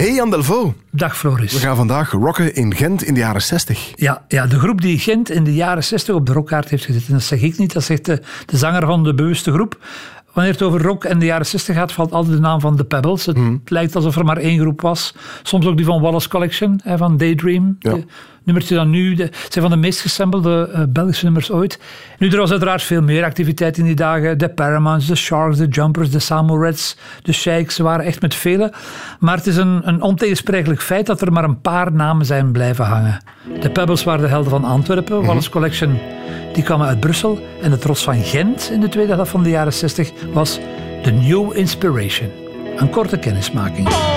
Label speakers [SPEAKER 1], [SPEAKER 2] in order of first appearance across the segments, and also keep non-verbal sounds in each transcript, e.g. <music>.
[SPEAKER 1] Hey Jan Delvo.
[SPEAKER 2] Dag Floris.
[SPEAKER 1] We gaan vandaag rocken in Gent in de jaren 60.
[SPEAKER 2] Ja, ja, de groep die Gent in de jaren 60 op de rockkaart heeft gezet. En dat zeg ik niet, dat zegt de, de zanger van de bewuste groep. Wanneer het over rock en de jaren 60 gaat, valt altijd de naam van The Pebbles. Het
[SPEAKER 1] Mhm.
[SPEAKER 2] lijkt alsof er maar één groep was. Soms ook die van Wallace Collection, hè, van Daydream.
[SPEAKER 1] Ja.
[SPEAKER 2] De nummertje dan nu, de, zijn van de meest gesampelde eh, Belgische nummers ooit. Nu, er was uiteraard veel meer activiteit in die dagen. De Paramounts, de Sharks, de Jumpers, de Samo Reds, de Sheiks. Ze waren echt met velen. Maar het is een, een ontegensprekelijk feit dat er maar een paar namen zijn blijven hangen. De Pebbles waren de helden van Antwerpen. Wallace Collection die kwamen uit Brussel. En de trots van Gent in de tweede helft van de jaren 60 was de New Inspiration. Een korte kennismaking.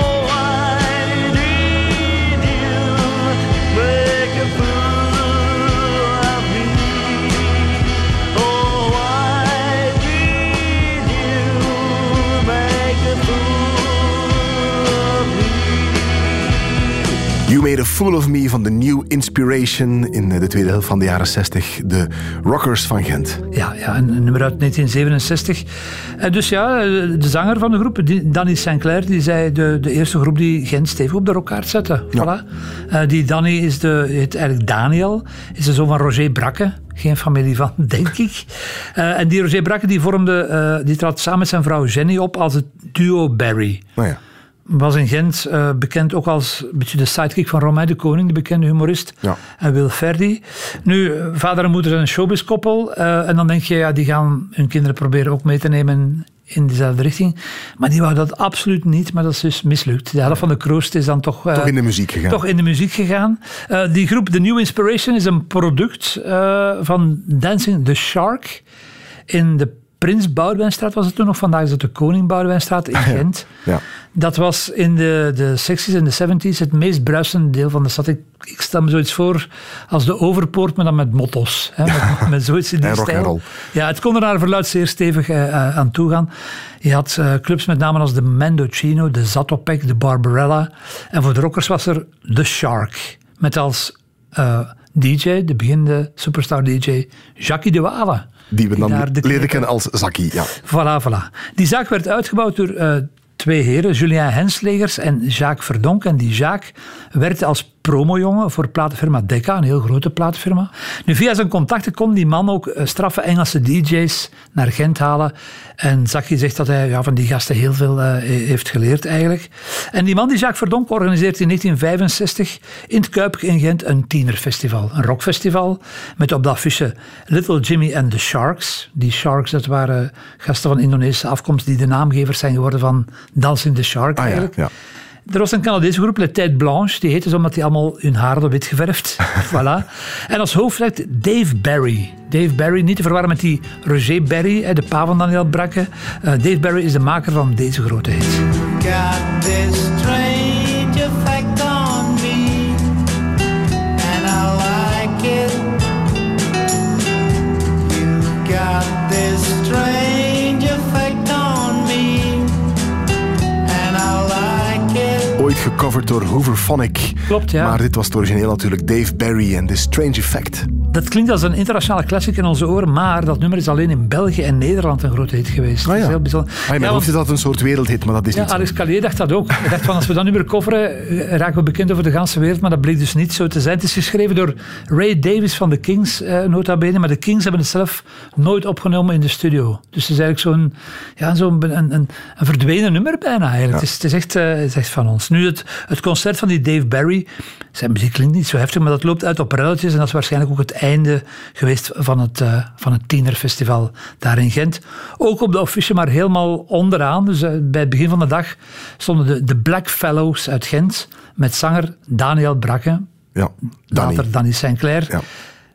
[SPEAKER 1] Made a Fool of Me van de New Inspiration in de tweede helft van de jaren 60. De Rockers van Gent.
[SPEAKER 2] Ja, ja een nummer uit 1967. En dus ja, de zanger van de groep, Danny Sinclair, die zei de, de eerste groep die Gent stevig op de rockkaart zette. Voilà. Eh, die Danny is de, heet eigenlijk Daniel, is de zoon van Roger Brakke. Geen familie van, <laughs> denk ik. Eh, en die Roger Brakke die vormde, eh, die trad samen met zijn vrouw Jenny op als het duo Barry.
[SPEAKER 1] Nou ja.
[SPEAKER 2] Was in Gent eh, bekend ook als een beetje de sidekick van Romain de Koning, de bekende humorist.
[SPEAKER 1] Ja.
[SPEAKER 2] En Wil Ferdi. Nu, eh, vader en moeder zijn een showbizkoppel. eh en dan denk je, ja, die gaan hun kinderen proberen ook mee te nemen in dezelfde richting. Maar die wou dat absoluut niet, maar dat is dus mislukt. De helft van de kroost is dan toch... eh,
[SPEAKER 1] Toch in de muziek gegaan.
[SPEAKER 2] toch in de muziek gegaan. Eh, die groep, The New Inspiration, is een product eh, van Dancing the Shark in de Prins Boudewijnstraat was het toen nog. Vandaag is het de Koning Boudewijnstraat in Gent.
[SPEAKER 1] Ja.
[SPEAKER 2] Dat was in de, de 60s en de 70s het meest bruisende deel van de stad. Ik, ik stel me zoiets voor als de Overpoort, maar dan met motto's. Hè, met, met zoiets in die <laughs>
[SPEAKER 1] En
[SPEAKER 2] stijl. Ja, het kon er naar verluid zeer stevig eh, eh, aan toe gaan. Je had eh, clubs met namen als de Mendocino, de Zatopek, de Barbarella. En voor de rockers was er The Shark. Met als DJ, de beginnende superstar DJ, Jackie de Wale.
[SPEAKER 1] Die we dan leren kennen als Zaki. Ja.
[SPEAKER 2] Voilà, voilà. Die zaak werd uitgebouwd door eh, twee heren, Julien Henslegers en Jacques Verdonk. En die Jacques werkte als promojongen voor platenfirma Decca, een heel grote platenfirma. Nu, via zijn contacten kon die man ook eh, straffe Engelse DJ's naar Gent halen. En Zaki zegt dat hij ja, van die gasten heel veel eh, heeft geleerd eigenlijk. En die man, die Jacques Verdonk, organiseert in 1965 in het Kuip in Gent een tienerfestival. Een rockfestival met op de affiche Little Jimmy and the Sharks. Die Sharks, dat waren gasten van Indonesische afkomst die de naamgevers zijn geworden van Dancing the Shark
[SPEAKER 1] Ah ja,
[SPEAKER 2] eigenlijk.
[SPEAKER 1] ja.
[SPEAKER 2] Er was een Canadese groep, Le Tête Blanche. Die heette zo omdat die allemaal hun haar hadden wit geverfd. <laughs> voilà. En als hoofdact Dave Barry. Dave Barry, niet te verwarren met die Roger Barry, de pa van Daniel Brakke. Eh, Dave Barry is de maker van deze grote hit.
[SPEAKER 1] Gecoverd door Hooverphonic.
[SPEAKER 2] Klopt, ja.
[SPEAKER 1] Maar dit was het origineel natuurlijk Dave Barry en The Strange Effect.
[SPEAKER 2] Dat klinkt als een internationale classic in onze oren, maar dat nummer is alleen in België en Nederland een grote hit geweest.
[SPEAKER 1] Ah
[SPEAKER 2] Dat is
[SPEAKER 1] ja.
[SPEAKER 2] heel bijzonder.
[SPEAKER 1] Ah,
[SPEAKER 2] Ja,
[SPEAKER 1] hoofd
[SPEAKER 2] want-
[SPEAKER 1] dat een soort wereldhit, maar dat is
[SPEAKER 2] Ja,
[SPEAKER 1] niet zo.
[SPEAKER 2] Alex Callier dacht dat ook. Hij dacht van als we dat nummer coveren, eh, raken we bekend over de ganse wereld. Maar dat bleek dus niet zo te zijn. Het is geschreven door Ray Davis van de Kings, eh, nota bene. Maar de Kings hebben het zelf nooit opgenomen in de studio. Dus het is eigenlijk zo'n ja, zo'n een, een, een verdwenen nummer bijna eigenlijk. Het, is, het, is echt, eh, het is echt van ons. Nu, het, het concert van die Dave Barry, zijn muziek klinkt niet zo heftig, maar dat loopt uit op relletjes. En dat is waarschijnlijk ook het einde geweest van het, eh, van het tienerfestival daar in Gent. Ook op de affiche, maar helemaal onderaan. Dus eh, bij het begin van de dag stonden de, de Black Fellows uit Gent met zanger Daniel Brakke,
[SPEAKER 1] Ja, Danny.
[SPEAKER 2] later Danny Sinclair.
[SPEAKER 1] Ja.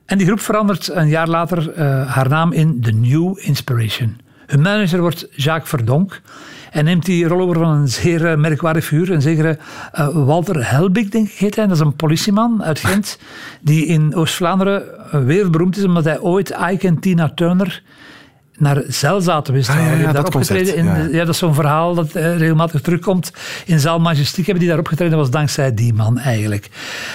[SPEAKER 2] En die groep verandert een jaar later eh, haar naam in The New Inspiration. Hun manager wordt Jacques Verdonk. En neemt die rol over van een zeer eh, merkwaardig figuur. Een zekere eh, Walter Helbig, denk ik heet hij. Dat is een politieman uit Gent. Die in Oost-Vlaanderen uh, wereldberoemd is. Omdat hij ooit Ike en Tina Turner naar Zelzaten wist.
[SPEAKER 3] Ah, ja, ja, dat
[SPEAKER 2] opgetreden in,
[SPEAKER 3] ja.
[SPEAKER 2] ja, dat is zo'n verhaal dat eh, regelmatig terugkomt. In Zaal Majestiek hebben die daar opgetreden. Dat was dankzij die man eigenlijk.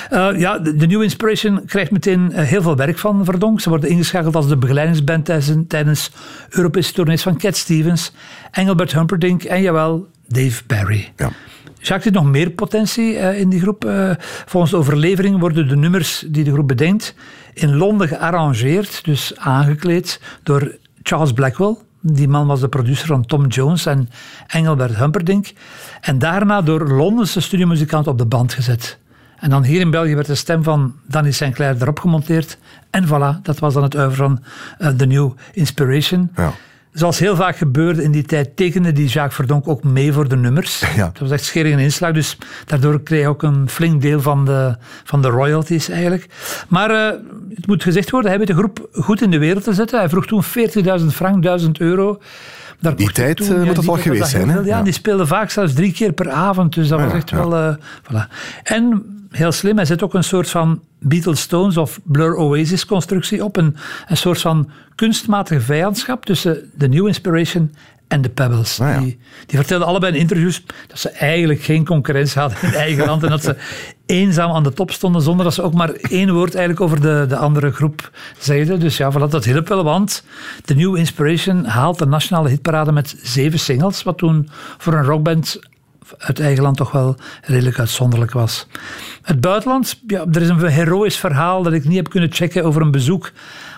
[SPEAKER 2] Eh, ja, de, de New Inspiration krijgt meteen eh, heel veel werk van Verdonk. Ze worden ingeschakeld als de begeleidingsband tijdens, tijdens Europese tournees van Cat Stevens, Engelbert Humperdinck en jawel, Dave Barry.
[SPEAKER 3] Ja.
[SPEAKER 2] Jacques heeft nog meer potentie in die groep. Volgens de overlevering worden de nummers die de groep bedenkt in Londen gearrangeerd, dus aangekleed door Charles Blackwell. Die man was de producer van Tom Jones en Engelbert Humperdinck. En daarna door Londense studiomuzikanten op de band gezet. En dan hier in België werd de stem van Danny Sinclair erop gemonteerd. En voilà, dat was dan het oeuvre van eh, The New Inspiration.
[SPEAKER 3] Ja.
[SPEAKER 2] Zoals heel vaak gebeurde in die tijd, tekende die Jacques Verdonk ook mee voor de nummers. <laughs>
[SPEAKER 3] Ja.
[SPEAKER 2] Dat was echt schering en inslag, dus daardoor kreeg hij ook een flink deel van de, van de royalties eigenlijk. Maar eh, het moet gezegd worden, hij weet de groep goed in de wereld te zetten. Hij vroeg toen 40.000 frank, 1000 euro. Daar
[SPEAKER 3] Die tijd, eh, moet dat
[SPEAKER 2] die
[SPEAKER 3] wel
[SPEAKER 2] tijd
[SPEAKER 3] geweest
[SPEAKER 2] dat
[SPEAKER 3] zijn, hè?
[SPEAKER 2] veel. Ja,
[SPEAKER 3] Ja.
[SPEAKER 2] die speelde vaak zelfs drie keer per avond, dus dat was
[SPEAKER 3] ja,
[SPEAKER 2] echt
[SPEAKER 3] ja.
[SPEAKER 2] wel... eh, voilà. En heel slim, hij zet ook een soort van Beatles Stones of Blur Oasis constructie op. Een, een soort van kunstmatige vijandschap tussen de New Inspiration en de Pebbles.
[SPEAKER 3] Ah, ja.
[SPEAKER 2] die, die vertelden allebei in interviews dat ze eigenlijk geen concurrentie hadden in eigen land en dat ze eenzaam aan de top stonden zonder dat ze ook maar één woord eigenlijk over de, de andere groep zeiden. Dus ja, voilà, dat hielp wel, want de New Inspiration haalt de nationale hitparade met zeven singles, wat toen voor een rockband uit eigen land toch wel redelijk uitzonderlijk was. Het buitenland, ja, er is een heroïsch verhaal dat ik niet heb kunnen checken over een bezoek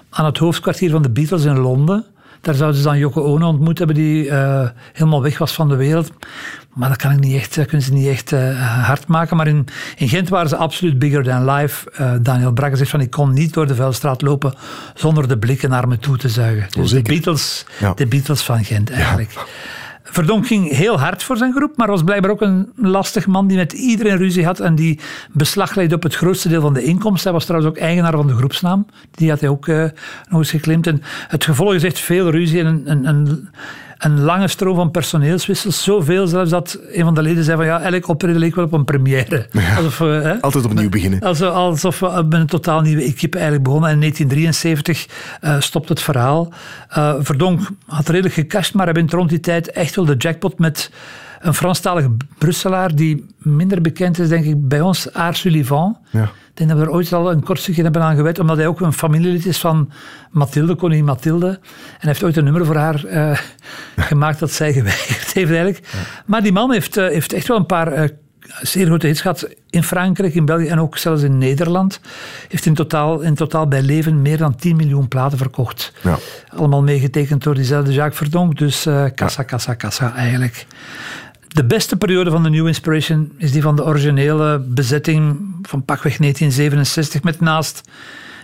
[SPEAKER 2] aan het hoofdkwartier van de Beatles in Londen. Daar zouden ze dan Yoko Ono ontmoet hebben, die eh, helemaal weg was van de wereld. Maar dat kan ik niet echt, kunnen ze niet echt eh, hard maken. Maar in, in Gent waren ze absoluut bigger than life. Eh, Daniel Bragge zegt van, ik kon niet door de vuilstraat lopen zonder de blikken naar me toe te zuigen. Dus de. Beatles,
[SPEAKER 3] Ja.
[SPEAKER 2] de Beatles van Gent eigenlijk. Verdonk ging heel hard voor zijn groep, maar was blijkbaar ook een lastig man die met iedereen ruzie had en die beslag legde op het grootste deel van de inkomsten. Hij was trouwens ook eigenaar van de groepsnaam. Die had hij ook eh, nog eens. En het gevolg is echt veel ruzie en een, een lange stroom van personeelswissels. Zoveel zelfs dat een van de leden zei van ja, elk optreden leek wel op een première. Alsof, hè?
[SPEAKER 3] Altijd opnieuw beginnen.
[SPEAKER 2] Also- alsof we met een totaal nieuwe equipe eigenlijk begonnen. En in 1973 eh, stopt het verhaal. Eh, Verdonk had redelijk gecashed, maar hij wint rond die tijd echt wel de jackpot met een Franstalige Brusselaar die minder bekend is, denk ik, bij ons, Aar Sullivan.
[SPEAKER 3] Ja.
[SPEAKER 2] Ik denk dat we er ooit al een kort stukje hebben aan gewijd, omdat hij ook een familielid is van Mathilde, koningin Mathilde. En hij heeft ooit een nummer voor haar eh, gemaakt dat zij geweigerd heeft eigenlijk. Maar die man heeft, eh, heeft echt wel een paar eh, zeer grote hits gehad in Frankrijk, in België en ook zelfs in Nederland. Heeft in totaal, in totaal bij leven meer dan 10 miljoen platen verkocht.
[SPEAKER 3] Ja.
[SPEAKER 2] Allemaal meegetekend door diezelfde Jacques Verdonk. Dus kassa, kassa, kassa eigenlijk. De beste periode van de New Inspiration is die van de originele bezetting van pakweg 1967 met naast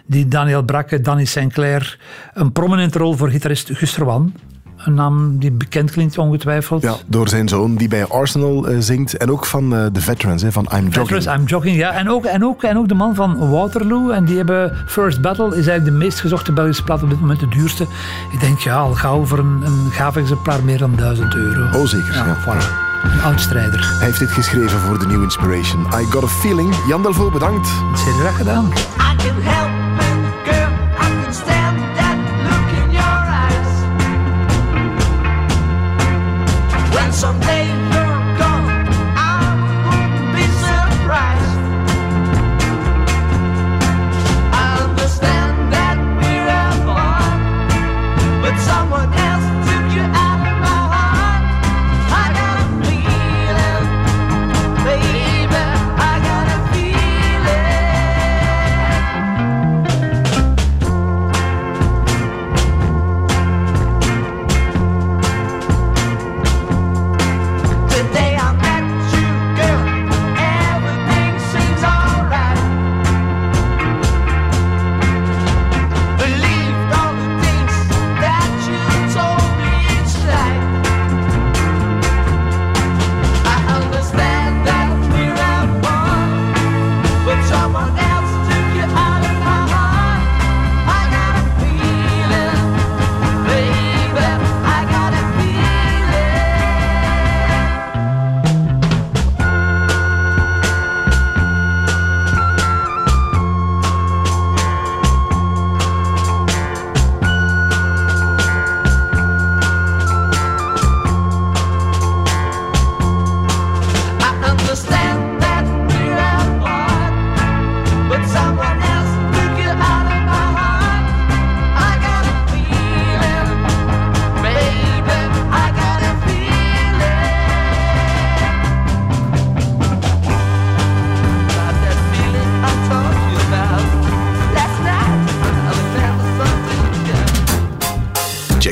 [SPEAKER 2] die Daniel Brakke, Danny Sinclair, een prominente rol voor gitarist Gus Rowan. Een naam die bekend klinkt ongetwijfeld.
[SPEAKER 3] Ja, door zijn zoon die bij Arsenal eh, zingt. En ook van eh, de Veterans, hè, van I'm Jogging.
[SPEAKER 2] Veterans, I'm Jogging, ja. En ook, en, ook, en ook de man van Waterloo. En die hebben First Battle, is eigenlijk de meest gezochte Belgische plaat op dit moment, de duurste. Ik denk, ja, al gauw voor een, een gaaf exemplaar meer dan 1000 euro.
[SPEAKER 3] Oh, zeker, ja.
[SPEAKER 2] Voilà. Een oud strijder.
[SPEAKER 3] Hij heeft dit geschreven voor de New Inspiration. I Got a Feeling. Jan Delvaux, bedankt.
[SPEAKER 2] Zeer graag gedaan.
[SPEAKER 4] I can help